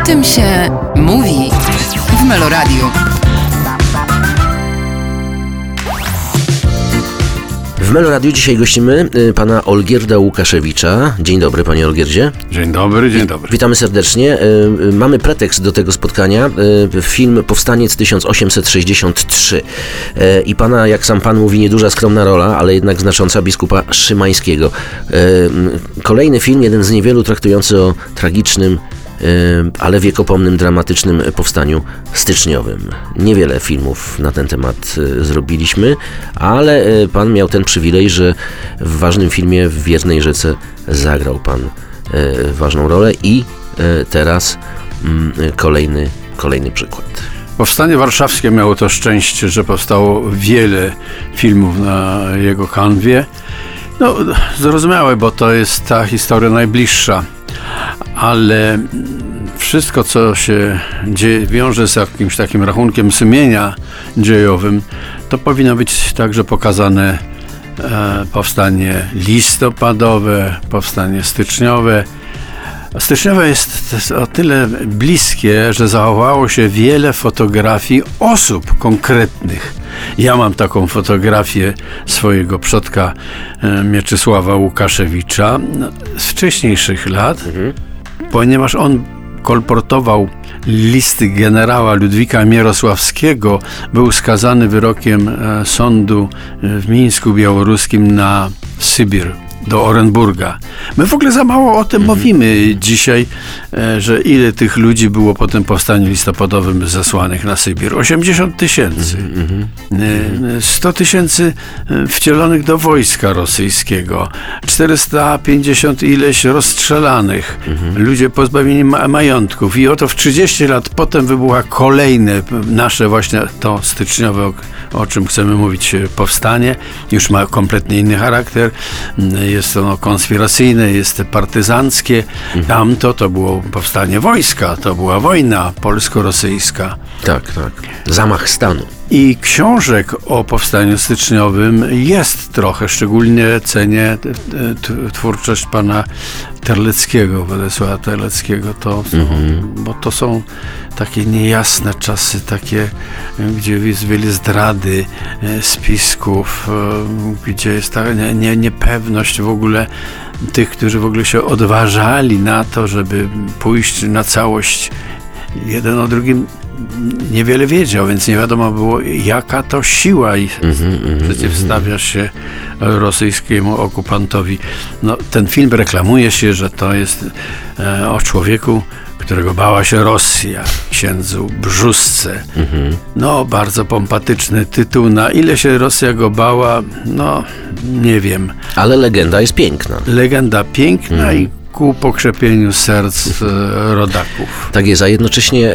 O tym się mówi w Meloradiu. W Meloradiu dzisiaj gościmy y, pana Olgierda Łukaszewicza. Dzień dobry, panie Olgierdzie. Dzień dobry, dzień dobry. Witamy serdecznie. Y, y, Mamy pretekst do tego spotkania. Film Powstaniec 1863. Y, I pana, jak sam pan mówi, nieduża, skromna rola, ale jednak znacząca biskupa Szymańskiego. Kolejny film, jeden z niewielu traktujący o tragicznym ale wiekopomnym, dramatycznym powstaniu styczniowym. Niewiele filmów na ten temat y, zrobiliśmy, ale y, pan miał ten przywilej, że w ważnym filmie w Wiernej Rzece zagrał pan y, ważną rolę i teraz mm, kolejny, kolejny przykład. Powstanie warszawskie miało to szczęście, że powstało wiele filmów na jego kanwie. No, zrozumiałe, bo to jest ta historia najbliższa, ale wszystko, co się dzieje, wiąże z jakimś takim rachunkiem sumienia dziejowym, to powinno być także pokazane e, powstanie listopadowe, powstanie styczniowe. Styczniowe jest o tyle bliskie, że zachowało się wiele fotografii osób konkretnych. Ja mam taką fotografię swojego przodka e, Mieczysława Łukaszewicza no, z wcześniejszych lat, ponieważ on kolportował listy generała Ludwika Mierosławskiego, był skazany wyrokiem e, sądu e, w Mińsku Białoruskim na Sybir do Orenburga. My w ogóle za mało o tym mówimy dzisiaj, e, że ile tych ludzi było po tym powstaniu listopadowym zesłanych na Sybir. 80 tysięcy. E, 100 tysięcy e, wcielonych do wojska rosyjskiego. 450 ileś rozstrzelanych. Ludzie pozbawieni ma majątków. I oto w 30 lat potem wybucha kolejne nasze właśnie to styczniowe, o, o czym chcemy mówić, e, powstanie. Już ma kompletnie inny charakter. Mm, Jest ono konspiracyjne, jest partyzanckie. Tamto to było powstanie wojska, to była wojna polsko-rosyjska. Tak, tak. Zamach stanu. I książek o powstaniu styczniowym jest trochę, szczególnie cenię twórczość pana Terleckiego, Władysława Terleckiego, to są, bo to są takie niejasne czasy, takie, gdzie wiele zdrady, e, spisków, e, gdzie jest ta nie, nie, niepewność w ogóle tych, którzy w ogóle się odważali na to, żeby pójść na całość jeden o drugim niewiele wiedział, więc nie wiadomo było, jaka to siła i przeciwstawia się rosyjskiemu okupantowi. No, ten film reklamuje się, że to jest e, o człowieku, którego bała się Rosja, księdzu Brzusce. No, bardzo pompatyczny tytuł. Na ile się Rosja go bała, no, nie wiem. Ale legenda jest piękna. Legenda piękna i ku pokrzepieniu serc e, rodaków. Tak jest, a jednocześnie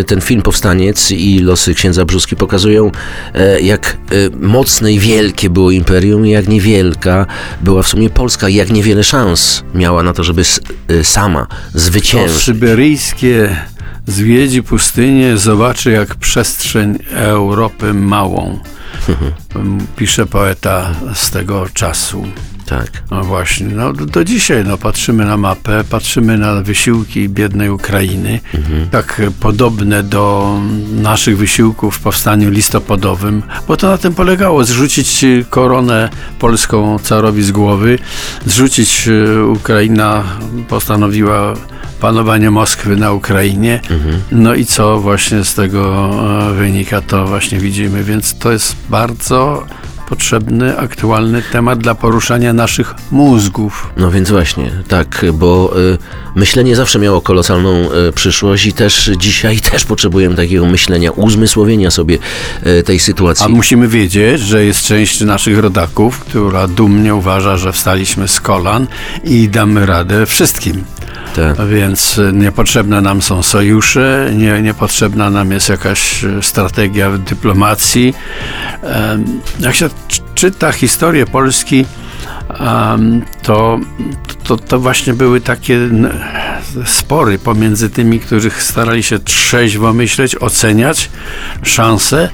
e, ten film Powstaniec i losy księdza Brzuski pokazują, e, jak e, mocne i wielkie było imperium i jak niewielka była w sumie Polska i jak niewiele szans miała na to, żeby e, sama To zwyciężyć. syberyjskie zwiedzi pustynię, zobaczy jak przestrzeń Europy małą. Pisze poeta z tego czasu. Tak. No właśnie, no do, do dzisiaj no, patrzymy na mapę, patrzymy na wysiłki biednej Ukrainy, tak e, podobne do naszych wysiłków w powstaniu listopadowym, bo to na tym polegało, zrzucić e, koronę polską carowi z głowy, zrzucić, e, Ukraina postanowiła panowanie Moskwy na Ukrainie, no i co właśnie z tego wynika, to właśnie widzimy, więc to jest bardzo potrzebny, aktualny temat dla poruszania naszych mózgów. No więc właśnie, tak, bo y, myślenie zawsze miało kolosalną y, przyszłość i też dzisiaj też potrzebujemy takiego myślenia, uzmysłowienia sobie y, tej sytuacji. A musimy wiedzieć, że jest część naszych rodaków, która dumnie uważa, że wstaliśmy z kolan i damy radę wszystkim. Tak. Więc e, niepotrzebne nam są sojusze, nie, niepotrzebna nam jest jakaś e, strategia w dyplomacji. Jak się czyta historię Polski, to, to, to właśnie były takie spory pomiędzy tymi, którzy starali się trzeźwo myśleć, oceniać szanse,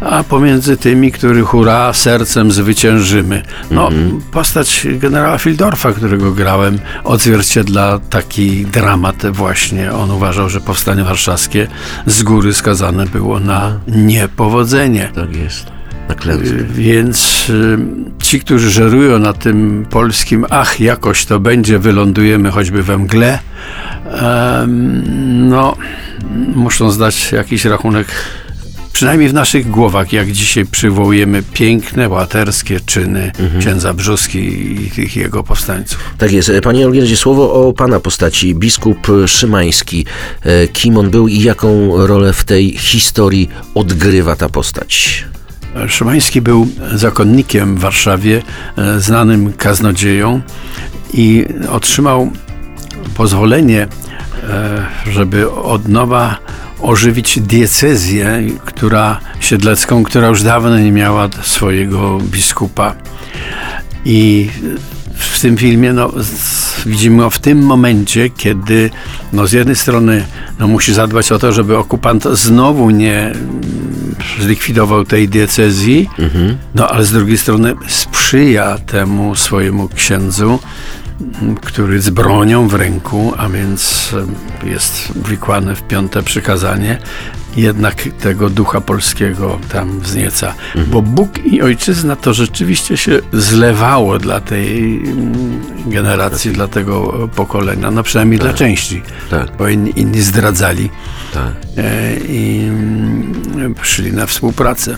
a pomiędzy tymi, których hura, sercem zwyciężymy. No, postać generała Fildorfa, którego grałem, odzwierciedla taki dramat właśnie. On uważał, że powstanie warszawskie z góry skazane było na niepowodzenie. Tak jest. Na klęskę. Więc y, ci, którzy żerują na tym polskim, ach, jakoś to będzie, wylądujemy choćby we mgle, no, muszą zdać jakiś rachunek, przynajmniej w naszych głowach, jak dzisiaj przywołujemy piękne, łaterskie czyny księdza Brzuski i tych jego powstańców. Tak jest. E, Panie Olgierdzie, słowo o pana postaci, biskup Szymański. E, Kim on był i jaką rolę w tej historii odgrywa ta postać? Szymański był zakonnikiem w Warszawie, e, znanym kaznodzieją i otrzymał pozwolenie, e, żeby od nowa ożywić diecezję, która siedlecką, która już dawno nie miała swojego biskupa. I w tym filmie no, widzimy go w tym momencie, kiedy no, z jednej strony no, musi zadbać o to, żeby okupant znowu nie mm, zlikwidował tej diecezji, no ale z drugiej strony sprzyja temu swojemu księdzu, m, który z bronią w ręku, a więc em, jest wikłany w piąte przykazanie, jednak tego ducha polskiego tam wznieca. Bo Bóg i ojczyzna to rzeczywiście się zlewało dla tej mm, generacji, dla tego pokolenia, no przynajmniej dla części, Tak. bo inni, inni zdradzali Tak. e, i mm, szli na współpracę.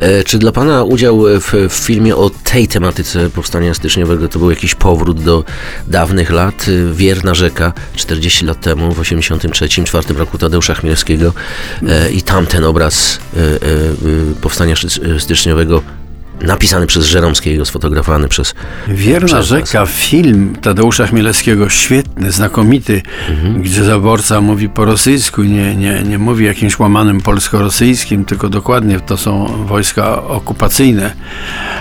E, Czy dla pana udział w, w filmie o tej tematyce powstania styczniowego to był jakiś powrót do dawnych lat? Wierna rzeka 40 lat temu, w 83-4 roku Tadeusza Chmielskiego i tamten obraz e, e, e, powstania styczniowego napisany przez Żeromskiego, sfotografowany przez Wierna przez rzeka, film Tadeusza Chmielewskiego, świetny, znakomity, gdzie zaborca mówi po rosyjsku, nie, nie, nie mówi jakimś łamanym polsko-rosyjskim, tylko dokładnie to są wojska okupacyjne.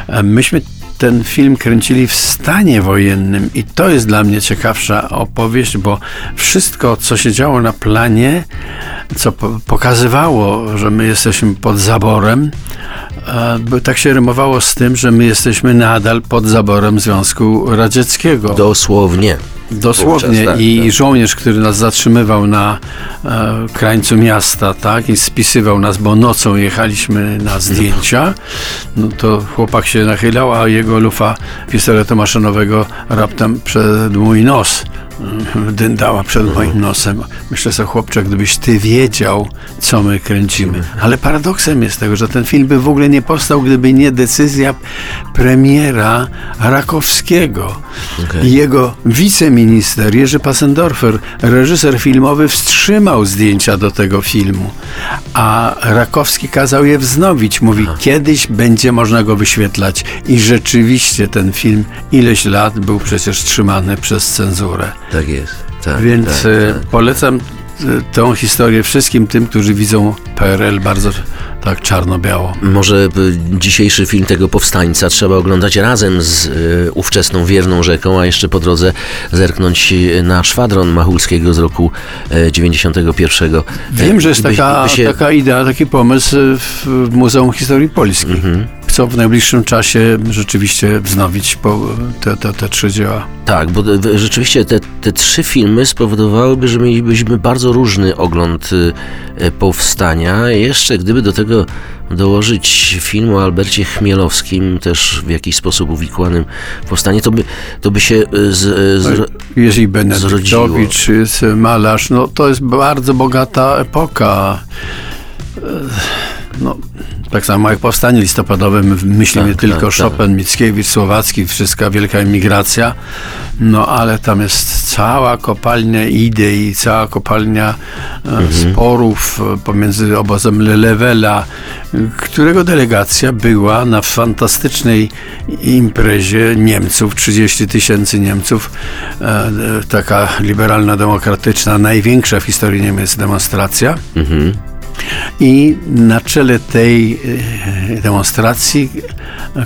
E, Myśmy ten film kręcili w stanie wojennym i to jest dla mnie ciekawsza opowieść, bo wszystko, co się działo na planie, co po- pokazywało, że my jesteśmy pod zaborem, bo tak się rymowało z tym, że my jesteśmy nadal pod zaborem Związku Radzieckiego. dosłownie. Dosłownie. Tak, I tak. żołnierz, który nas zatrzymywał na e, krańcu miasta, tak, i spisywał nas, bo nocą jechaliśmy na zdjęcia, no to chłopak się nachylał, a jego lufa pistoletu maszynowego raptem przed mój nos dyndała przed moim nosem. Myślę sobie, chłopcze, gdybyś ty wiedział, co my kręcimy. Ale paradoksem jest tego, że ten film by w ogóle nie powstał, gdyby nie decyzja premiera Rakowskiego. I jego wiceminister Jerzy Passendorfer, reżyser filmowy, wstrzymał zdjęcia do tego filmu, a Rakowski kazał je wznowić. Mówi, kiedyś będzie można go wyświetlać. I rzeczywiście ten film ileś lat był przecież trzymany przez cenzurę. Tak jest. Tak, Więc tak, e, tak. polecam e, tą historię wszystkim tym, którzy widzą PRL bardzo tak czarno-biało. Może y, dzisiejszy film tego powstańca trzeba oglądać razem z y, ówczesną wierną rzeką, a jeszcze po drodze zerknąć y, na szwadron Machulskiego z roku y, 91. Wiem, że jest by- taka, by się- taka idea, taki pomysł e, w w Muzeum Historii Polski. Mhm. Chcą w najbliższym czasie rzeczywiście wznowić te, te, te trzy dzieła. Tak, bo rzeczywiście te, te trzy filmy spowodowałyby, że mielibyśmy bardzo różny ogląd y, y, powstania. Jeszcze gdyby do tego dołożyć film o Albercie Chmielowskim, też w jakiś sposób uwikłanym w powstanie, to by, to by się y, z, y, z, Jerzy Benedyktowicz, malarz, no to jest bardzo bogata epoka. No, tak samo jak powstanie listopadowe, my myślimy Tak, tylko tak, tak. Chopin, Mickiewicz, Słowacki, wszystka wielka emigracja, no ale tam jest cała kopalnia idei, cała kopalnia e, Mhm. sporów e, pomiędzy obozem Lelewela, którego delegacja była na fantastycznej imprezie Niemców, 30 tysięcy Niemców, e, taka liberalna, demokratyczna, największa w historii Niemiec demonstracja. mhm. I na czele tej e, demonstracji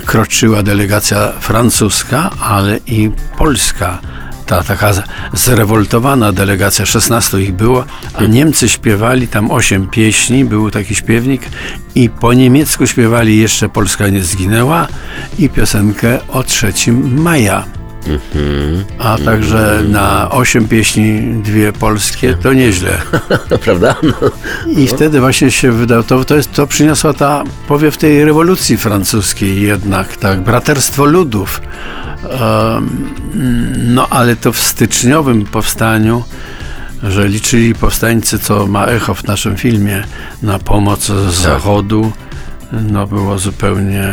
kroczyła delegacja francuska, ale i polska. ta taka zrewoltowana delegacja, 16 ich było, a Niemcy śpiewali tam 8 pieśni, był taki śpiewnik i po niemiecku śpiewali jeszcze Polska nie zginęła i piosenkę o 3 maja. A także na 8 pieśni, dwie polskie, to nieźle. Prawda? No. I wtedy właśnie się wydał, to, to, jest, to przyniosła ta powiew tej rewolucji francuskiej jednak, tak, braterstwo ludów. Em, no ale to w styczniowym powstaniu, że liczyli powstańcy, co ma echo w naszym filmie, na pomoc z zachodu, no było zupełnie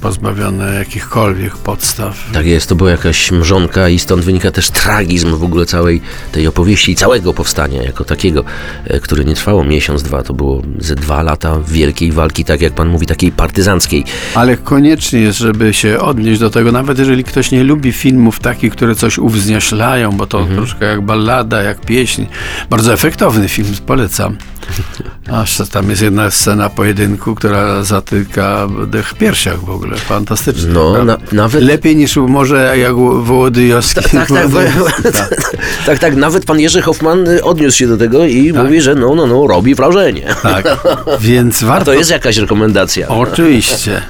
pozbawione jakichkolwiek podstaw. Tak jest, to była jakaś mrzonka i stąd wynika też tragizm w ogóle całej tej opowieści i całego powstania jako takiego, e, które nie trwało miesiąc, dwa, to było ze dwa lata wielkiej walki, tak jak pan mówi, takiej partyzanckiej. Ale koniecznie jest, żeby się odnieść do tego, nawet jeżeli ktoś nie lubi filmów takich, które coś uwznioślają, bo to troszkę jak ballada, jak pieśń. Bardzo efektowny film, polecam. Aż tam jest jedna scena pojedynku, która zatyka dech w piersiach w ogóle. Fantastyczne. No, na, nawet... Lepiej niż może jak Wołodyjowski. Tak, tak, tak, tak, nawet pan Jerzy Hoffman y, odniósł się do tego i mówi, że no, no, no, robi wrażenie. tak. Więc A warto to jest jakaś rekomendacja. Oczywiście.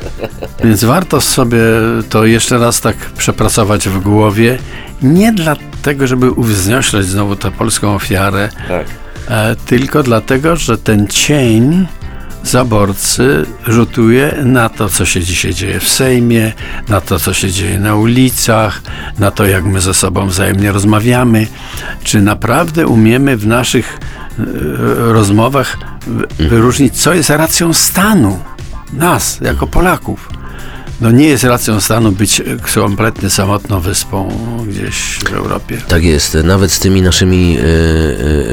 Więc warto sobie to jeszcze raz tak przepracować w głowie. Nie dlatego, żeby uwznioślać znowu tę polską ofiarę, Tak. E, tylko dlatego, że ten cień zaborcy rzutuje na to, co się dzisiaj dzieje w Sejmie, na to, co się dzieje na ulicach, na to, jak my ze sobą wzajemnie rozmawiamy. Czy naprawdę umiemy w naszych e, rozmowach wy- wyróżnić, co jest racją stanu nas, jako Polaków? No nie jest racją stanu być kompletnie samotną wyspą gdzieś w Europie. Tak jest, nawet z tymi naszymi e,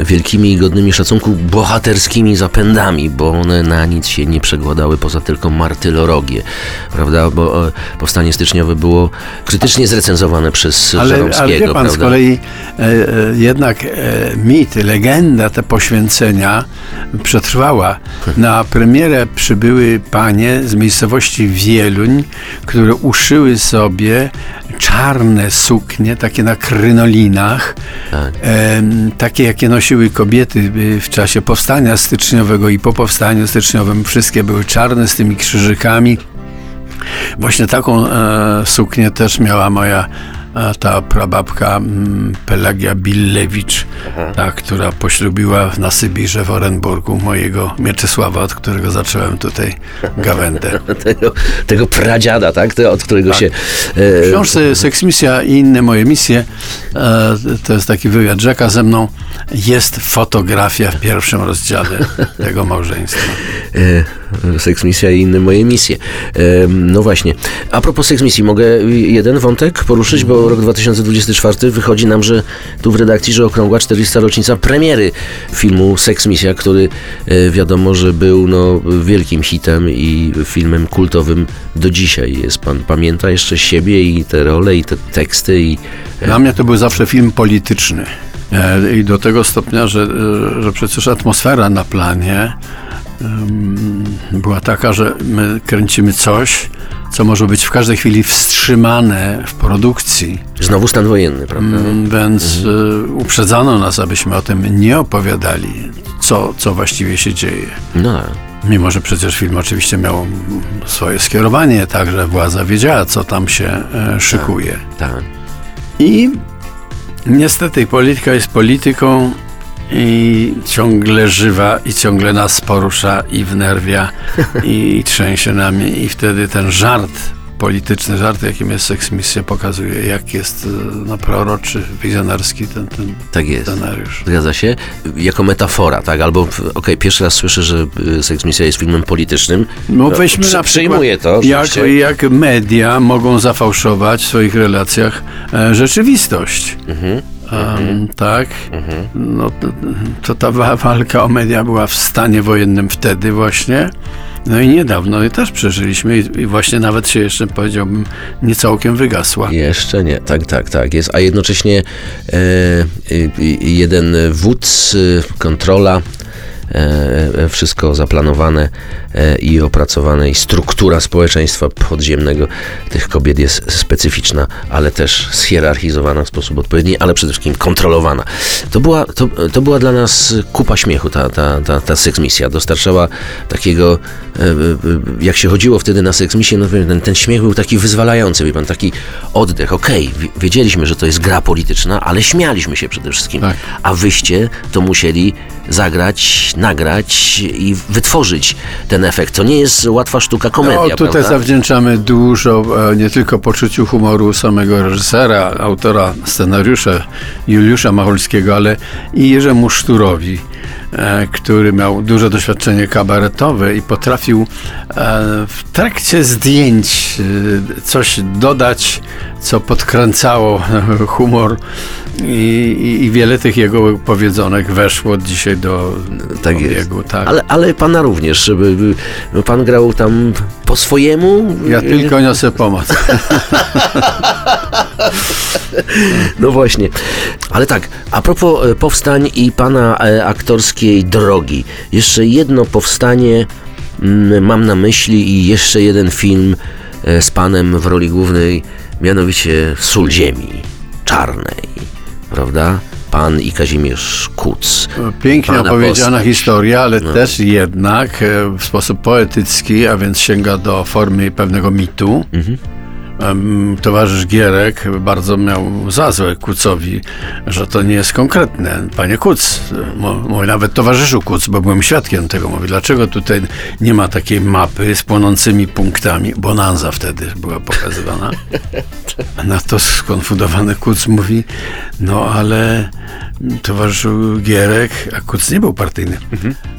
e, wielkimi i godnymi szacunku bohaterskimi zapędami, bo one na nic się nie przekładały poza tylko martyrologię, prawda? Bo e, powstanie styczniowe było krytycznie zrecenzowane przez Ale, Żeromskiego, ale wie pan, prawda? z kolei jednak mit, legenda, te poświęcenia przetrwała. Na premierę przybyły panie z miejscowości Wieluń, które uszyły sobie czarne suknie, takie na krynolinach, Tak. em, takie jakie nosiły kobiety y, w czasie powstania styczniowego i po powstaniu styczniowym. Wszystkie były czarne z tymi krzyżykami. Właśnie taką e, suknię też miała moja e, ta prababka mm, Pelagia Billewicz, ta, która poślubiła na Sybirze w Orenburgu mojego Mieczysława, od którego zacząłem tutaj gawędę. Tego, tego pradziada, tak? Te, od którego się... W E, książce Seksmisja i inne moje misje, e, to jest taki wywiad Rzeka ze mną, jest fotografia w pierwszym rozdziale tego małżeństwa. e, Seks misja i inne moje misje. E, no właśnie. A propos seks misji, mogę jeden wątek poruszyć, bo rok 2024 wychodzi nam, że tu w redakcji, że okrągła 40. rocznica premiery filmu Seks misja, który e, wiadomo, że był no, wielkim hitem i filmem kultowym do dzisiaj. Jest pan pamięta jeszcze siebie i te role i te teksty i Dla mnie to był zawsze film polityczny. E, I do tego stopnia, że, e, że przecież atmosfera na planie była taka, że my kręcimy coś, co może być w każdej chwili wstrzymane w produkcji. znowu stan wojenny, prawda? Więc e, uprzedzano nas, abyśmy o tym nie opowiadali, co, co właściwie się dzieje. No tak. Mimo, że przecież film oczywiście miał swoje skierowanie, także władza wiedziała, co tam się e, szykuje. tak. I niestety polityka jest polityką i ciągle żywa i ciągle nas porusza i wnerwia i trzęsie nami i wtedy ten żart polityczny żart, jakim jest seksmisja, pokazuje, jak jest e, no, proroczy, wizjonarski ten, ten Tak jest. scenariusz. Zgadza się. Jako metafora, tak? Albo, okej, pierwszy raz słyszę, że y, Seks Misja jest filmem politycznym. No weźmy przy- na przyjmuję to, jak, jak media mogą zafałszować w swoich relacjach e, rzeczywistość. Mhm. Em, tak? No, to, to ta wa- walka o media była w stanie wojennym wtedy właśnie. No i niedawno i też przeżyliśmy i, właśnie nawet się jeszcze powiedziałbym nie całkiem wygasła. Jeszcze nie, tak, tak, tak jest. A jednocześnie e, jeden wódz, y, kontrola wszystko zaplanowane e, i opracowane i struktura społeczeństwa podziemnego tych kobiet jest specyficzna, ale też schierarchizowana w sposób odpowiedni, ale przede wszystkim kontrolowana. To była, to, to była dla nas kupa śmiechu ta, ta, ta, ta seksmisja. Dostarczała takiego, e, e, jak się chodziło wtedy na seksmisję, no ten, ten śmiech był taki wyzwalający, wie pan, taki oddech. Okej, wi- wiedzieliśmy, że to jest gra polityczna, ale śmialiśmy się przede wszystkim. Tak. A wyście to musieli zagrać, nagrać i wytworzyć ten efekt. To nie jest łatwa sztuka komedia, No, tutaj prawda? zawdzięczamy dużo e, nie tylko poczuciu humoru samego reżysera, autora scenariusza Juliusza Macholskiego, ale i Jerzemu Szturowi, e, który miał duże doświadczenie kabaretowe i potrafił e, w trakcie zdjęć coś dodać, co podkręcało humor i, i, i wiele tych jego powiedzonek weszło dzisiaj do Tak obiegu. Tak. Ale, ale pana również, żeby by- pan grał tam po swojemu. Ja tylko niosę pomoc. No właśnie. Ale tak, a propos e, powstań i pana e, aktorskiej drogi. Jeszcze jedno powstanie mm, mam na myśli i jeszcze jeden film e, z panem w roli głównej, mianowicie Sól Ziemi Czarnej. Prawda? Pan i Kazimierz Kuc. Pięknie Pana opowiedziana postać. historia, ale też jednak e, w sposób poetycki, a więc sięga do formy pewnego mitu. Em, Towarzysz Gierek bardzo miał za złe Kucowi, że to nie jest konkretne. Panie Kuc, mój nawet towarzyszu Kuc, bo byłem świadkiem tego, mówi, dlaczego tutaj nie ma takiej mapy z płonącymi punktami? Bonanza wtedy była pokazywana. Na to skonfudowany Kuc mówi, no ale towarzyszu Gierek, a Kuc nie był partyjny,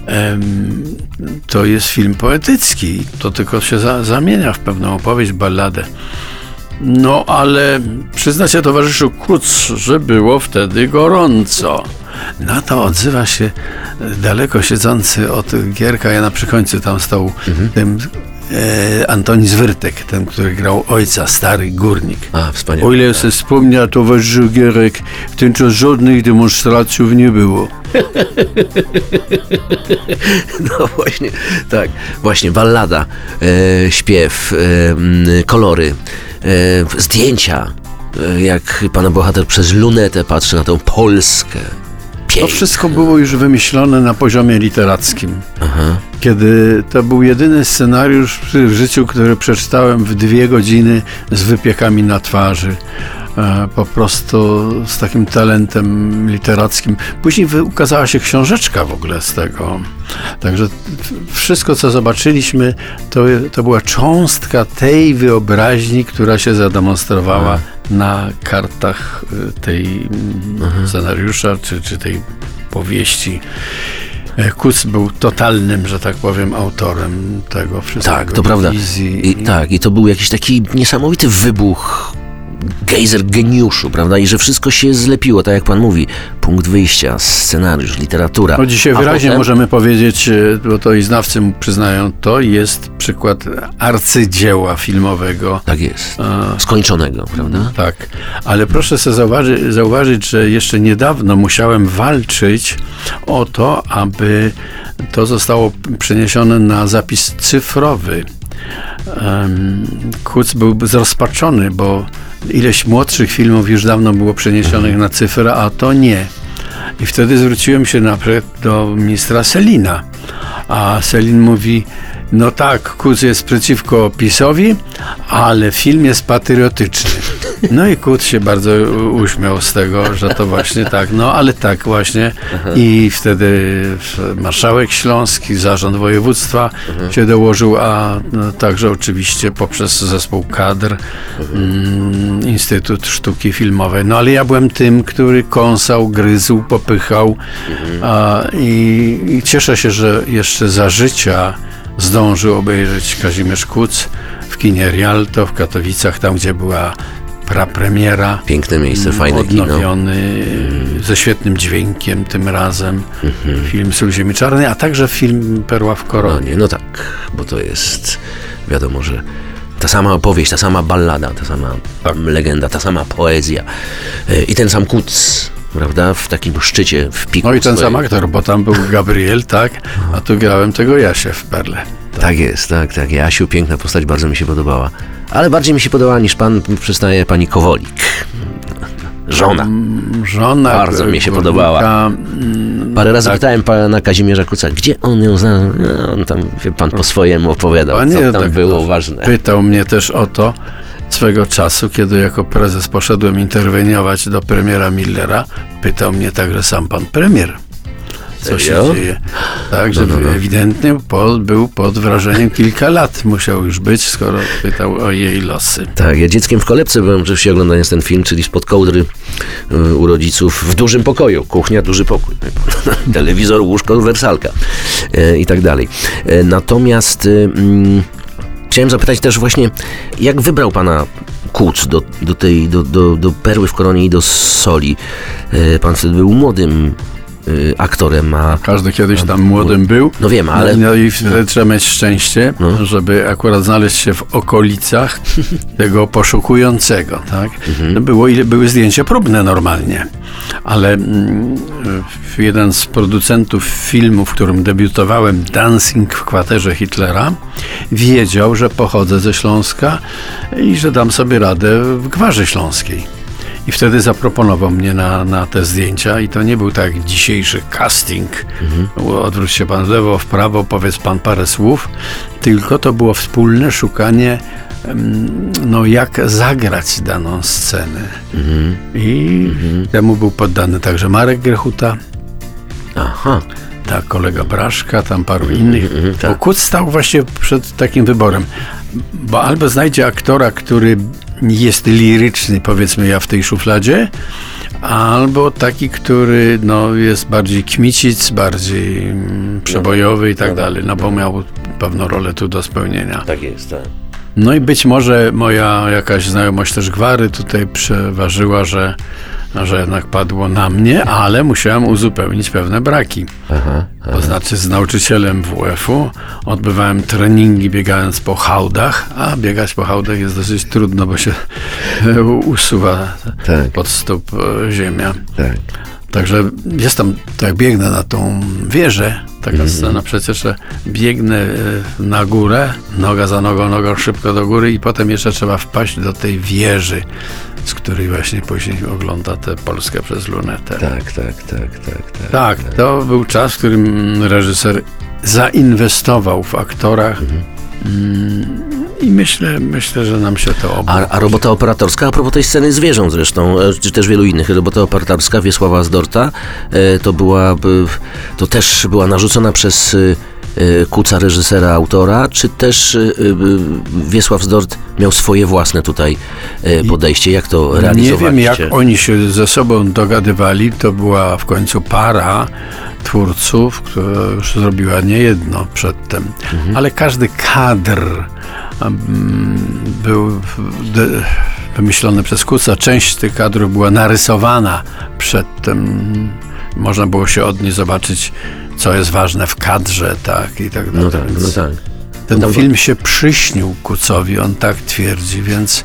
em, to jest film poetycki. To tylko się za, zamienia w pewną opowieść, balladę. No ale przyzna się towarzyszu Kuc, że było wtedy gorąco. Na to odzywa się daleko siedzący od Gierka, ja na przykońcu tam stał tym e, Antoni Zwyrtek, ten, który grał ojca, stary górnik. A, wspaniale. O ile sobie wspomnia towarzyszu Gierek, w ten czas żadnych demonstracji nie było. No właśnie, tak. Właśnie, ballada, e, śpiew, e, kolory, zdjęcia. E, jak pana bohater przez lunetę patrzy na tą Polskę. To Pięknie. wszystko było już wymyślone na poziomie literackim. Aha. Kiedy to był jedyny scenariusz w życiu, który przeczytałem w dwie godziny z wypiekami na twarzy. E, Po prostu z takim talentem literackim. Później ukazała się książeczka w ogóle z tego. Także wszystko, co zobaczyliśmy, to, to była cząstka tej wyobraźni, która się zademonstrowała na kartach y, tej mm, scenariusza, czy, czy tej powieści. E, Kuc był totalnym, że tak powiem, autorem tego wszystkiego. Tak, to prawda. I, tak, i to był jakiś taki niesamowity wybuch, gejzer geniuszu, prawda? I że wszystko się zlepiło, tak jak pan mówi. Punkt wyjścia, scenariusz, literatura. No dzisiaj A wyraźnie potem- możemy powiedzieć, e, bo to i znawcy mu przyznają, to jest przykład arcydzieła filmowego. Tak jest. Skończonego, prawda? Tak, ale proszę sobie zauważyć, zauważyć, że jeszcze niedawno musiałem walczyć o to, aby to zostało przeniesione na zapis cyfrowy. Kuc był zrozpaczony, bo ileś młodszych filmów już dawno było przeniesionych na cyfrę, a to nie. I wtedy zwróciłem się na przykład do ministra Selina, a Selin mówi, no tak, Kuc jest przeciwko PiSowi, ale film jest patriotyczny. No i Kuc się bardzo uśmiał z tego, że to właśnie tak, no ale tak właśnie. I wtedy marszałek śląski, zarząd województwa się dołożył, a no, także oczywiście poprzez zespół kadr mm, Instytut Sztuki Filmowej. No ale ja byłem tym, który kąsał, gryzł, popychał a, i, i cieszę się, że jeszcze za życia zdążył obejrzeć Kazimierz Kuc w kinie Rialto w Katowicach, tam gdzie była prapremiera. Piękne miejsce, fajne kino. Odnowiony, ze świetnym dźwiękiem tym razem. Film Sól Ziemi Czarnej, a także film Perła w No koronie. nie, no tak, bo to jest, wiadomo, że ta sama opowieść, ta sama ballada, ta sama Tak. legenda, ta sama poezja e, i ten sam kuc prawda? W takim szczycie, w piku No i ten swojej- sam aktor, bo tam był Gabriel, tak? A tu grałem tego Jasia w Perle. Tak jest, tak, tak. Jasiu, piękna postać, bardzo mi się podobała. Ale bardziej mi się podobała niż pan, przyznaje pani Kowolik. Żona. Żona. Bardzo mi się podobała. mm, Parę razy tak. pytałem pana Kazimierza Kuca, gdzie on ją znalazł. No, on tam, wie pan, po swojemu opowiadał, Panie, co tam tak, było no, ważne. Pytał mnie też o to swego czasu, kiedy jako prezes poszedłem interweniować do premiera Millera. Pytał mnie także sam pan premier. Co się Serio? dzieje? Tak, że no, no. ewidentnie po, był pod wrażeniem kilka lat musiał już być, skoro pytał o jej losy. Tak, ja dzieckiem w kolebce byłem oczywiście oglądając ten film, czyli spod kołdry y, u rodziców w dużym pokoju. Kuchnia, duży pokój. Telewizor, łóżko, wersalka y, i tak dalej. Y, natomiast y, mm, chciałem zapytać też właśnie, jak wybrał pana Kuc do, do tej, do, do, do Perły w Koronie i do Soli? Y, pan wtedy był młodym y, aktorem, a Każdy kiedyś tam młodym był. no wiem, ale No i wtedy trzeba mieć szczęście, No. żeby akurat znaleźć się w okolicach tego poszukującego, tak? Mhm. Było, były zdjęcia próbne normalnie, ale mm, jeden z producentów filmu, w którym debiutowałem, Dancing w kwaterze Hitlera, wiedział, że pochodzę ze Śląska i że dam sobie radę w Gwarze Śląskiej. I wtedy zaproponował mnie na, na te zdjęcia i to nie był tak dzisiejszy casting. Odwróć się pan w lewo, w prawo, powiedz pan parę słów, tylko to było wspólne szukanie no jak zagrać daną scenę. I temu był poddany także Marek Grechuta, aha, tak, kolega Braszka, tam paru innych. tak. Bo Kuc stał właśnie przed takim wyborem. Bo albo znajdzie aktora, który jest liryczny, powiedzmy ja w tej szufladzie, albo taki, który no, jest bardziej kmicic, bardziej mm, przebojowy i tak dalej, no bo miał pewną rolę tu do spełnienia. tak jest, tak. No i być może moja jakaś znajomość też gwary tutaj przeważyła, że, że jednak padło na mnie, ale musiałem uzupełnić pewne braki. Aha, To znaczy z nauczycielem WF-u odbywałem treningi biegając po hałdach, a biegać po hałdach jest dosyć trudno, bo się usuwa Tak. pod stóp e, ziemia. tak. Także jestem, tak biegnę na tą wieżę, taka scena przecież, że biegnę e, na górę, noga za nogą, nogą szybko do góry i potem jeszcze trzeba wpaść do tej wieży, z której właśnie później ogląda tę Polskę przez lunetę. Tak, tak, tak, tak, tak. Tak, to był czas, w którym reżyser zainwestował w aktorach mm, i myślę, myślę, że nam się to obu. A, a robota operatorska, a propos tej sceny zwierząt zresztą, e, czy też wielu innych, robota operatorska Wiesława Zdorta, e, to była, e, to też była narzucona przez Kuca, reżysera, autora, czy też e, e, Wiesław Zdort miał swoje własne tutaj podejście, jak to Nie realizowaliście? wiem, jak oni się ze sobą dogadywali. To była w końcu para twórców, która już zrobiła niejedno przedtem. Ale każdy kadr mm, był wymyślony przez Kuca. Część tych kadrów była narysowana przedtem. Można było się od niej zobaczyć, co jest ważne w kadrze, tak i tak dalej. No tak, no tak. ten No film się przyśnił Kucowi, on tak twierdzi, więc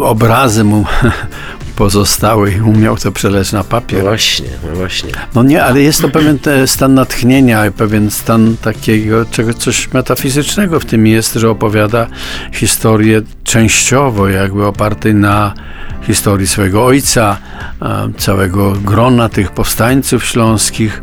obrazy mu pozostały i umiał to przeleć na No papier. właśnie, no właśnie. No nie, ale jest to pewien te stan natchnienia, pewien stan takiego, czego, coś metafizycznego w tym jest, że opowiada historię częściowo jakby opartej na historii swojego ojca, e, całego grona tych powstańców śląskich.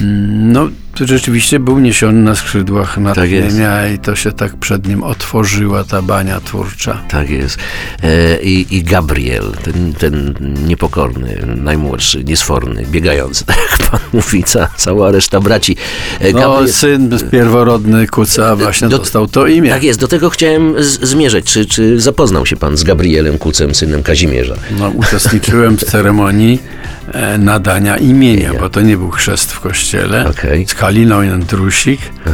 Mm, No, to rzeczywiście był niesiony na skrzydłach natchnienia i to się tak przed nim otworzyła ta bania twórcza. Tak jest. E, i, I Gabriel, ten, ten niepokorny, najmłodszy, niesforny, biegający, tak jak pan mówi, ca, cała reszta braci. E, No, syn pierworodny Kuca właśnie Do- dostał to imię. Tak jest, do tego chciałem z- zmierzać. Czy, czy zapoznał się pan z Gabrielem Kucem, synem Kazimierza? No, uczestniczyłem w ceremonii nadania imienia, bo to nie był chrzest w kościele. Okej. Z Kaliną i Drusik e,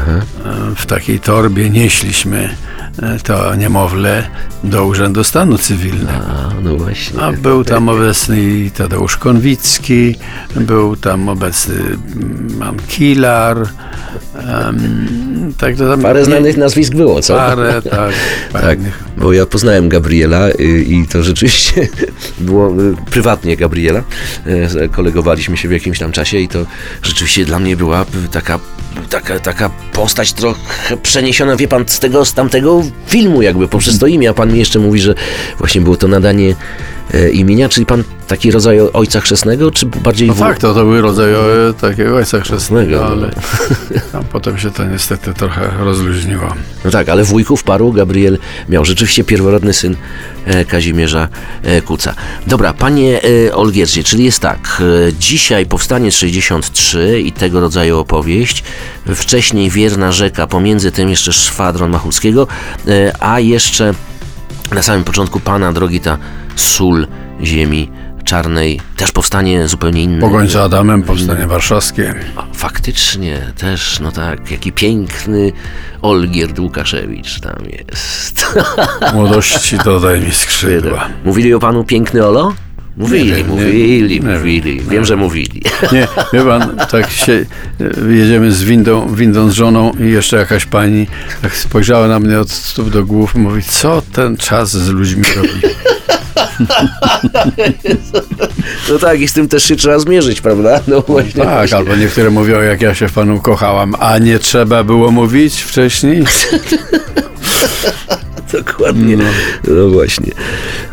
w takiej torbie nieśliśmy e, to niemowlę do Urzędu Stanu Cywilnego. A, no właśnie. A był tam obecny Tadeusz Konwicki, był tam obecny mm, Mam Kilar, Um, także tam Parę znanych nazwisk było, co? Parę, tak. Tak, bo ja poznałem Gabriela y, i to rzeczywiście było y, prywatnie Gabriela. Y, Kolegowaliśmy się w jakimś tam czasie i to rzeczywiście dla mnie była taka, taka, taka postać trochę przeniesiona, wie pan, z tego, z tamtego filmu jakby poprzez to imię, a pan mi jeszcze mówi, że właśnie było to nadanie imienia, czyli pan taki rodzaj ojca chrzestnego, czy bardziej... No wó- tak, to, to był rodzaj e, takiego ojca chrzestnego, no. ale a potem się to niestety trochę rozluźniło. No tak, ale wujków paru Gabriel miał rzeczywiście pierworodny syn e, Kazimierza e, Kuca. Dobra, panie e, Olgierdzie, czyli jest tak, e, dzisiaj Powstanie 63 i tego rodzaju opowieść, wcześniej Wierna Rzeka, pomiędzy tym jeszcze Szwadron Machuckiego, e, a jeszcze na samym początku Pana drogi ta sól ziemi czarnej, też powstanie zupełnie inne. Pogoń za Adamem, powstanie warszawskie. Faktycznie, też, no tak, jaki piękny Olgierd Łukaszewicz tam jest. Młodości dodaj mi skrzydła. Mówili o panu piękny Olo? Mówili, Nie wiem, nie- mówili, nie mówili. Wiem, że mówili. Nie, wie pan, tak się jedziemy z windą, windą z żoną i jeszcze jakaś pani tak spojrzała na mnie od stóp do głów i mówi, co ten czas z ludźmi robi? No tak, i z tym też się trzeba zmierzyć, prawda? No właśnie. Tak, albo niektóre mówią, jak ja się w panu kochałam, a nie trzeba było mówić wcześniej? Dokładnie. No. właśnie.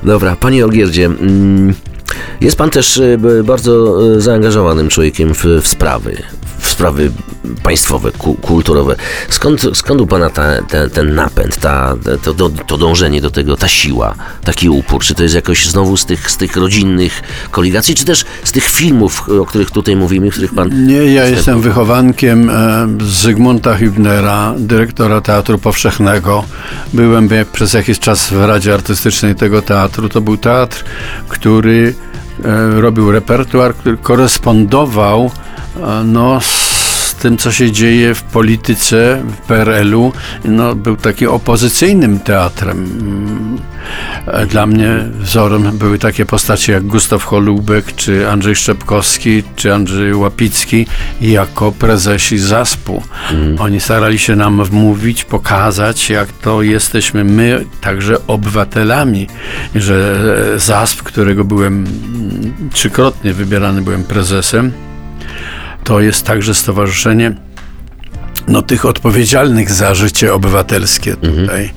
Dobra, panie Olgierdzie, mm, jest pan też e, bardzo e, zaangażowanym człowiekiem w, w sprawy, w sprawy państwowe, ku, kulturowe. Skąd, skąd u pana ta, te- ten napęd, ta, to, to, to dążenie do tego, ta siła, taki upór? Czy to jest jakoś znowu z tych, z tych rodzinnych koligacji, czy też z tych filmów, o których tutaj mówimy, których pan... Nie, ja jestem wychowankiem e, Zygmunta Hübnera, dyrektora Teatru Powszechnego. Byłem przez jakiś czas w Radzie Artystycznej tego teatru. To był teatr, który e, robił repertuar, który korespondował no, z tym, co się dzieje w polityce w PRL-u. No, był taki opozycyjnym teatrem. Mm, Dla mnie wzorem były takie postacie jak Gustaw Holubek, czy Andrzej Szczepkowski, czy Andrzej Łapicki jako prezesi ZASP-u. Oni starali się nam wmówić, pokazać, jak to jesteśmy my także obywatelami, że ZASP, którego byłem mm, trzykrotnie wybierany byłem prezesem, to jest także stowarzyszenie no, tych odpowiedzialnych za życie obywatelskie tutaj.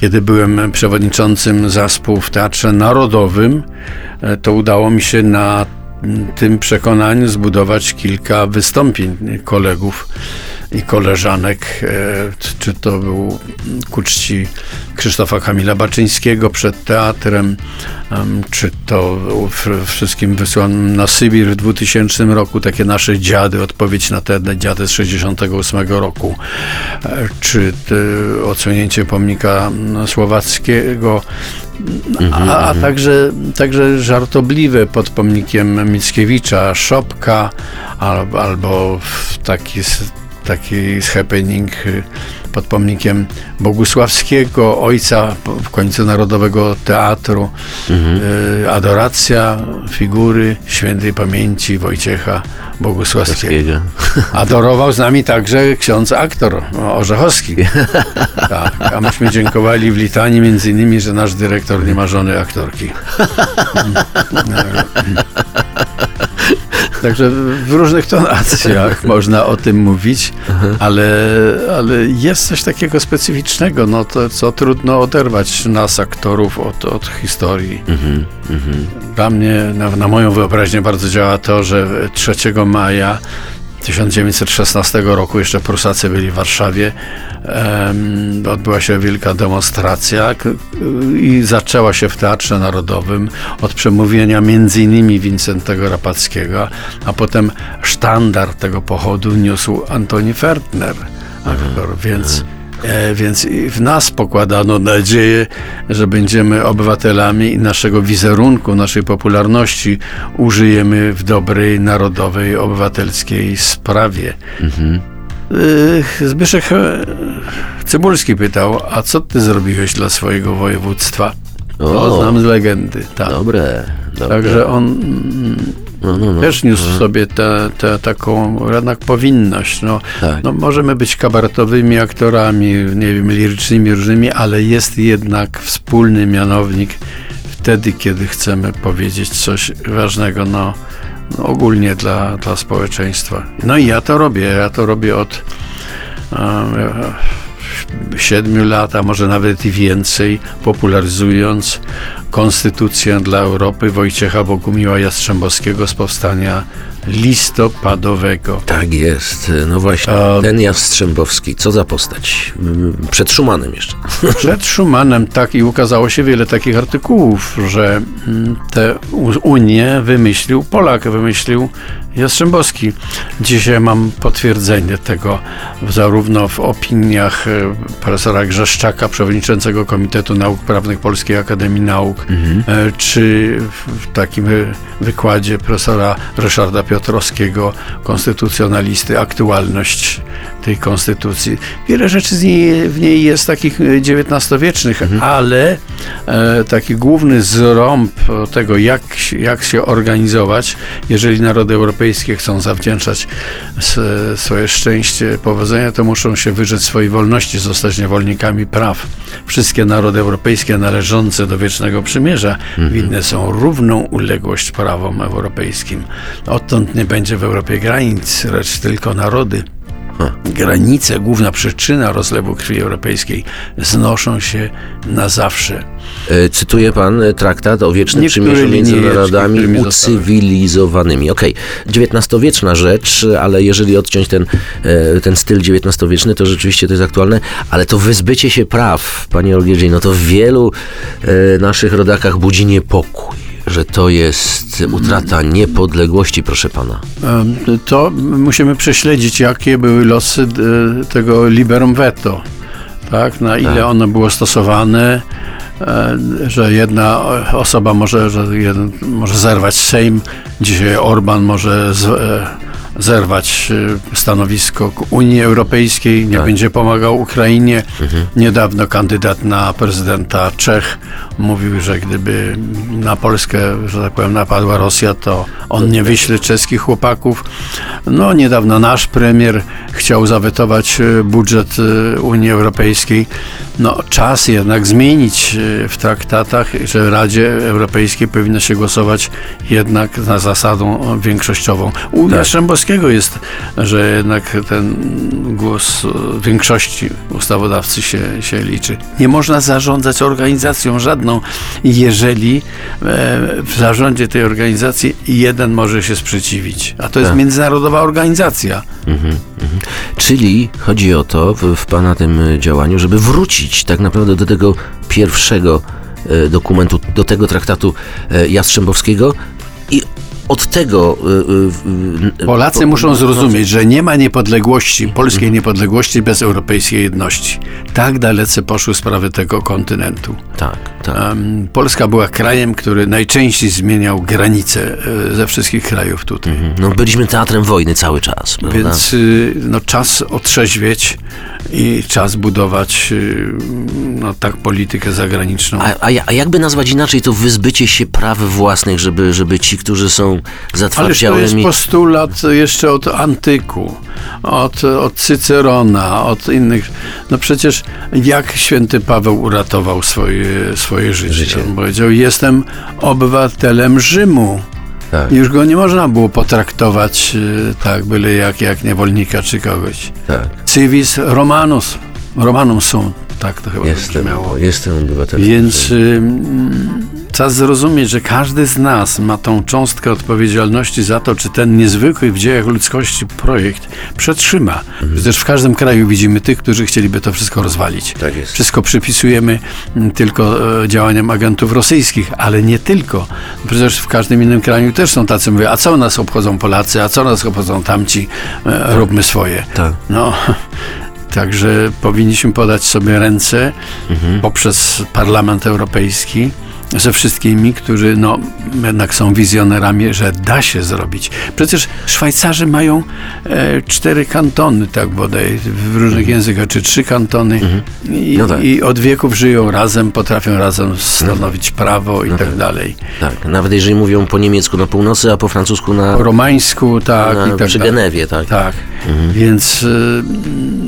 Kiedy byłem przewodniczącym zespołu w Teatrze Narodowym, e, to udało mi się na mm, tym przekonaniu zbudować kilka wystąpień kolegów i koleżanek, e, czy to był ku czci Krzysztofa Kamila Baczyńskiego przed teatrem, em, czy to wszystkim wysłanym na Sybir w 2000 roku, takie nasze dziady, odpowiedź na te dziady z 68 roku, e, czy te odsłonięcie pomnika słowackiego, a, a także, także żartobliwe pod pomnikiem Mickiewicza, Szopka, albo, albo w taki, taki happening y, pod pomnikiem Bogusławskiego, ojca w końcu Narodowego Teatru, y, adoracja figury świętej pamięci Wojciecha Bogusławskiego. Adorował z nami także ksiądz aktor Orzechowski. Tak, a myśmy dziękowali w litanii między innymi, że nasz dyrektor nie ma żony aktorki. Także w różnych tonacjach można o tym mówić, ale, ale jest coś takiego specyficznego, no to, co trudno oderwać nas, aktorów, od, od historii. Dla mnie, na, na moją wyobraźnię bardzo działa to, że 3 maja 1916 roku, jeszcze Prusacy byli w Warszawie, odbyła się wielka demonstracja i zaczęła się w Teatrze Narodowym od przemówienia między innymi Wincentego Rapackiego, a potem sztandar tego pochodu niósł Antoni Fertner, aktor, więc... E, więc w nas pokładano nadzieję, że będziemy obywatelami i naszego wizerunku, naszej popularności użyjemy w dobrej, narodowej, obywatelskiej sprawie. E, Zbyszek e, Cybulski pytał, a co ty zrobiłeś dla swojego województwa? O. To znam z legendy. Tak. Dobre, dobre. Także on No, no, no. Też niósł w sobie tę tę taką jednak powinność. No, Tak. no, możemy być kabaretowymi aktorami, nie wiem, lirycznymi, różnymi, ale jest jednak wspólny mianownik wtedy, kiedy chcemy powiedzieć coś ważnego, no, no ogólnie dla, dla społeczeństwa. No i ja to robię, ja to robię od e, siedmiu lat, a może nawet i więcej, popularyzując Konstytucję dla Europy Wojciecha Bogumiła Jastrzębowskiego z powstania listopadowego. Tak jest. No właśnie, A- ten Jastrzębowski, co za postać. Mm, Przed Szumanem jeszcze. Przed Schumanem tak i ukazało się wiele takich artykułów, że mm, tę U- Unię wymyślił Polak, wymyślił Jastrzębowski. Dzisiaj mam potwierdzenie tego zarówno w opiniach e, profesora Grzeszczaka, przewodniczącego Komitetu Nauk Prawnych Polskiej Akademii Nauk, e, czy w takim e, wykładzie profesora Ryszarda Piotrowskiego, konstytucjonalisty, aktualność tej konstytucji. Wiele rzeczy niej, w niej jest takich e, XIX-wiecznych, ale e, taki główny zrąb tego, jak, się- jak się organizować, jeżeli narody europejskie chcą zawdzięczać swoje szczęście, powodzenia, to muszą się wyrzec swojej wolności, zostać niewolnikami praw. Wszystkie narody europejskie należące do Wiecznego Przymierza winne są równą uległość prawom europejskim. Odtąd nie będzie w Europie granic, lecz tylko narody. Granice, główna przyczyna rozlewu krwi europejskiej, znoszą się na zawsze. E, Cytuje pan e, traktat o wiecznym Niektóre przymierzu między narodami ucywilizowanymi. Okej, XIX-wieczna rzecz, ale jeżeli odciąć ten, e, ten styl XIX-wieczny, to rzeczywiście to jest aktualne, ale to wyzbycie się praw, panie Olgierdziej, no to w wielu naszych rodakach budzi niepokój, że to jest utrata niepodległości, proszę pana. To musimy prześledzić, jakie były losy e, tego liberum veto. Tak? Na ile Tak. ono było stosowane, e, że jedna osoba może, że jeden może zerwać Sejm. Dzisiaj Orban może z, e, zerwać e, stanowisko Unii Europejskiej, nie Tak. będzie pomagał Ukrainie. Niedawno kandydat na prezydenta Czech mówił, że gdyby na Polskę, że tak powiem, napadła Rosja, to on nie wyśle czeskich chłopaków. No, niedawno nasz premier chciał zawetować e, budżet e, Unii Europejskiej. No, czas jednak zmienić w traktatach, że w Radzie Europejskiej powinno się głosować jednak na zasadą większościową. U Tak. Jastrzębowskiego jest, że jednak ten głos większości ustawodawcy się, się liczy. Nie można zarządzać organizacją żadną, jeżeli e, w zarządzie tej organizacji jeden może się sprzeciwić. A to jest Tak. międzynarodowa organizacja. Czyli chodzi o to w, w Pana tym działaniu, żeby wrócić tak naprawdę do tego pierwszego e, dokumentu, do tego traktatu e, Jastrzębowskiego i od tego... e, e, e, Polacy po- muszą zrozumieć, że nie ma niepodległości, polskiej niepodległości bez europejskiej jedności. Tak dalece poszły sprawy tego kontynentu. Tak, tak. Polska była krajem, który najczęściej zmieniał granice e, ze wszystkich krajów tutaj. No, byliśmy teatrem wojny cały czas, prawda? Więc y, no, czas otrzeźwieć i czas budować y, no, tak politykę zagraniczną. A, a, a jakby nazwać inaczej to wyzbycie się praw własnych, żeby, żeby ci, którzy są Ależ to jest zatwardziałymi... postulat jeszcze od antyku, od, od Cycerona, od innych. No przecież jak święty Paweł uratował swoje, swoje życie? Życie. On powiedział, jestem obywatelem Rzymu. Tak, Już go nie można było potraktować y, tak, byle jak, jak niewolnika czy kogoś. tak. Civis Romanus. Romanum sum. Tak to chyba Jestem, brzmiało. jestem obywatelem. Więc ym, trzeba zrozumieć, że każdy z nas ma tą cząstkę odpowiedzialności za to, czy ten niezwykły w dziejach ludzkości projekt przetrzyma. Przecież w każdym kraju widzimy tych, którzy chcieliby to wszystko rozwalić. Tak jest. Wszystko przypisujemy mm, tylko e, działaniom agentów rosyjskich, ale nie tylko. Przecież w każdym innym kraju też są tacy, mówią, a co nas obchodzą Polacy, a co nas obchodzą tamci, e, róbmy swoje. Tak. No, także powinniśmy podać sobie ręce poprzez Parlament Europejski, ze wszystkimi, którzy no, jednak są wizjonerami, że da się zrobić. Przecież Szwajcarzy mają e, cztery kantony, tak bodaj, w różnych językach, czy trzy kantony i, No tak. i od wieków żyją razem, potrafią razem stanowić prawo i tak dalej. Tak, nawet jeżeli mówią po niemiecku na północy, a po francusku na, Po romańsku, tak, na i tak przy. Genewie, tak. Tak, więc y, no,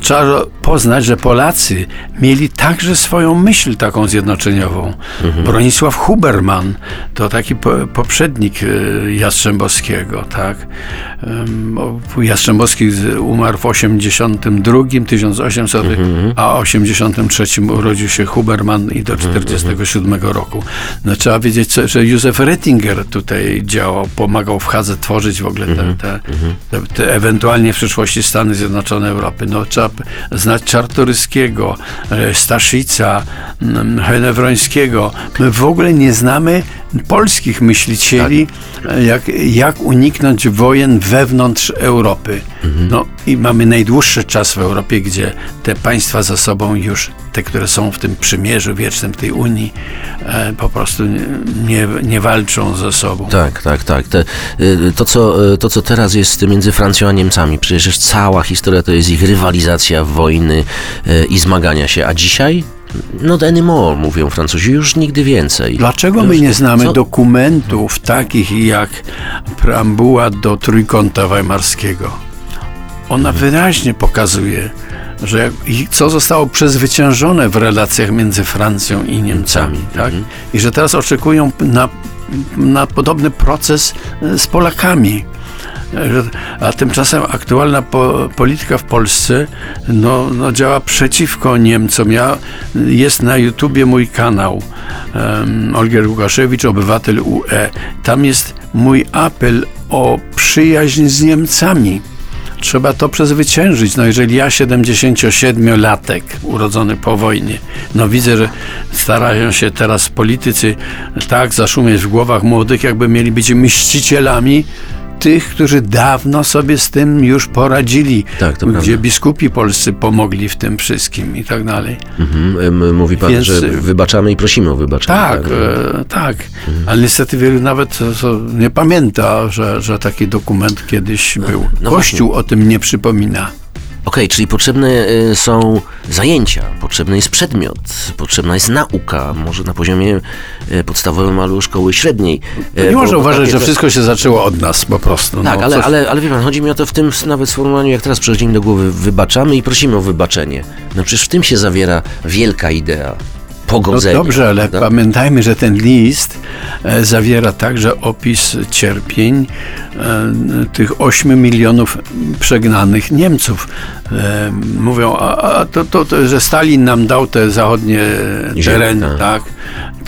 trzeba poznać, że Polacy mieli także swoją myśl taką zjednoczeniową. Bronisław Huberman to taki po, poprzednik y, Jastrzębowskiego, tak. Jastrzębowski umarł w 82, 1800, a 83 urodził się Huberman i do 47 roku. No, trzeba wiedzieć, że Józef Rettinger tutaj działał, pomagał w Hadze tworzyć w ogóle te, te, te, te ewentualnie w przyszłości Stany Zjednoczone Europy. No, trzeba znać Czartoryskiego, e, Staszica, Henewrońskiego. My w ogóle nie znamy polskich myślicieli, e, jak, jak uniknąć wojen wewnątrz Europy. No i mamy najdłuższy czas w Europie, gdzie te państwa ze sobą już, te, które są w tym przymierzu wiecznym, tej Unii, e, po prostu nie, nie, walczą ze sobą. Tak, tak, tak. Te, y, to, co, y, to, co teraz jest między Francją a Niemcami, przecież cała historia to jest ich rywalizacja, wojny y, i zmagania się. A dzisiaj? No anymore, mówią Francuzi, już nigdy więcej. Dlaczego my nie znamy co? dokumentów takich jak preambuła do Trójkąta Weimarskiego? Ona wyraźnie pokazuje, że co zostało przezwyciężone w relacjach między Francją i Niemcami, tak? I że teraz oczekują na, na podobny proces e, z Polakami. Że- A tymczasem aktualna po, polityka w Polsce no, no działa przeciwko Niemcom. Ja, jest na YouTubie mój kanał um, Olgier Łukaszewicz, obywatel UE. Tam jest mój apel o przyjaźń z Niemcami. Trzeba to przezwyciężyć. No jeżeli ja 77-latek, urodzony po wojnie, no widzę, że starają się teraz politycy tak zaszumieć w głowach młodych, jakby mieli być mścicielami tych, którzy dawno sobie z tym już poradzili, Tak, to gdzie prawda. biskupi polscy pomogli w tym wszystkim i tak dalej. Mhm, mówi pan, Więc- że wybaczamy i prosimy o wybaczenie. Tak, e, tak. Mhm. Ale niestety wielu nawet e, nie pamięta, że, że taki dokument kiedyś był. no Kościół o tym nie przypomina. Okej, czyli potrzebne y, są zajęcia, potrzebny jest przedmiot, potrzebna jest nauka, może na poziomie y, podstawowym albo szkoły średniej. Y, nie można uważać, że wszystko się zaczęło od nas po prostu. Tak, no, ale, coś- ale, ale wie pan, chodzi mi o to w tym nawet sformułowaniu, jak teraz przychodzi mi do głowy, wybaczamy i prosimy o wybaczenie. No przecież w tym się zawiera wielka idea No dobrze, ale prawda? pamiętajmy, że ten list e, zawiera także opis cierpień e, tych 8 milionów przegnanych Niemców. E, mówią, a, to, to, to, że Stalin nam dał te zachodnie tereny, tak. tak?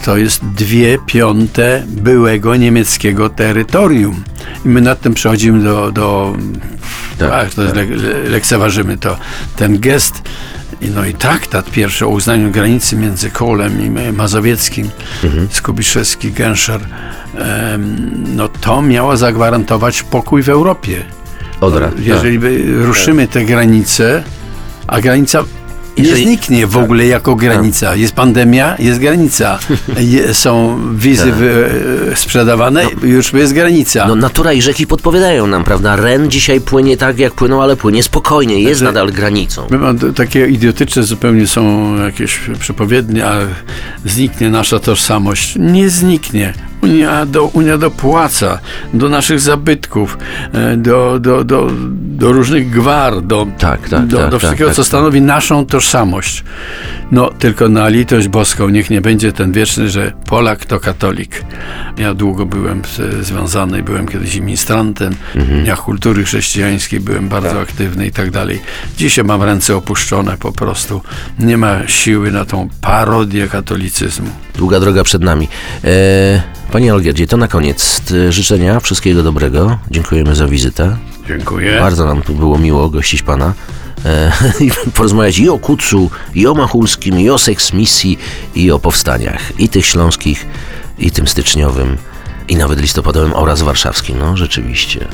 To jest dwie piąte byłego niemieckiego terytorium. I my nad tym przechodzimy do, do Tak, tak, le, lekceważymy to. Ten gest no i traktat pierwszy o uznaniu granicy między Kołem i Ma- Mazowieckim, Mhm. Skubiszewski, Gęszer, no to miało zagwarantować pokój w Europie. Odra, tak. Jeżeli by ruszymy te granice, a granica nie zniknie w ogóle jako granica. Jest pandemia, jest granica. Je, są wizy Tak. wy, e, sprzedawane, już jest granica. No natura i rzeki podpowiadają nam, prawda? Ren dzisiaj płynie tak, jak płynął, ale płynie spokojnie, jest Znaczy- nadal granicą. Takie idiotyczne zupełnie są jakieś przepowiednie, a zniknie nasza tożsamość. Nie zniknie. Unia, do, Unia dopłaca do naszych zabytków, e, do, do, do, do różnych gwar, do, Tak, tak, do, tak, do tak, wszystkiego, tak, co tak. stanowi naszą tożsamość. No, tylko na litość boską niech nie będzie ten wieczny, że Polak to katolik. Ja długo byłem związany, byłem kiedyś ministrantem, Mhm. Dniach Kultury Chrześcijańskiej byłem bardzo aktywny i tak dalej. Dzisiaj mam ręce opuszczone po prostu. Nie ma siły na tą parodię katolicyzmu. Długa droga przed nami. E, panie Olgierdzie, to na koniec życzenia, wszystkiego dobrego. Dziękujemy za wizytę. Dziękuję. Bardzo nam tu było miło gościć pana. E, i porozmawiać i o Kucu, i o Machulskim, i o seksmisji, i o powstaniach. I tych śląskich, i tym styczniowym, i nawet listopadowym oraz warszawskim. No, rzeczywiście.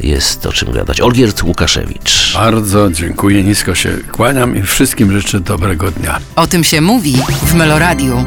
Jest o czym gadać. Olgierd Łukaszewicz. Bardzo dziękuję, nisko się kłaniam i wszystkim życzę dobrego dnia. O tym się mówi w Meloradiu.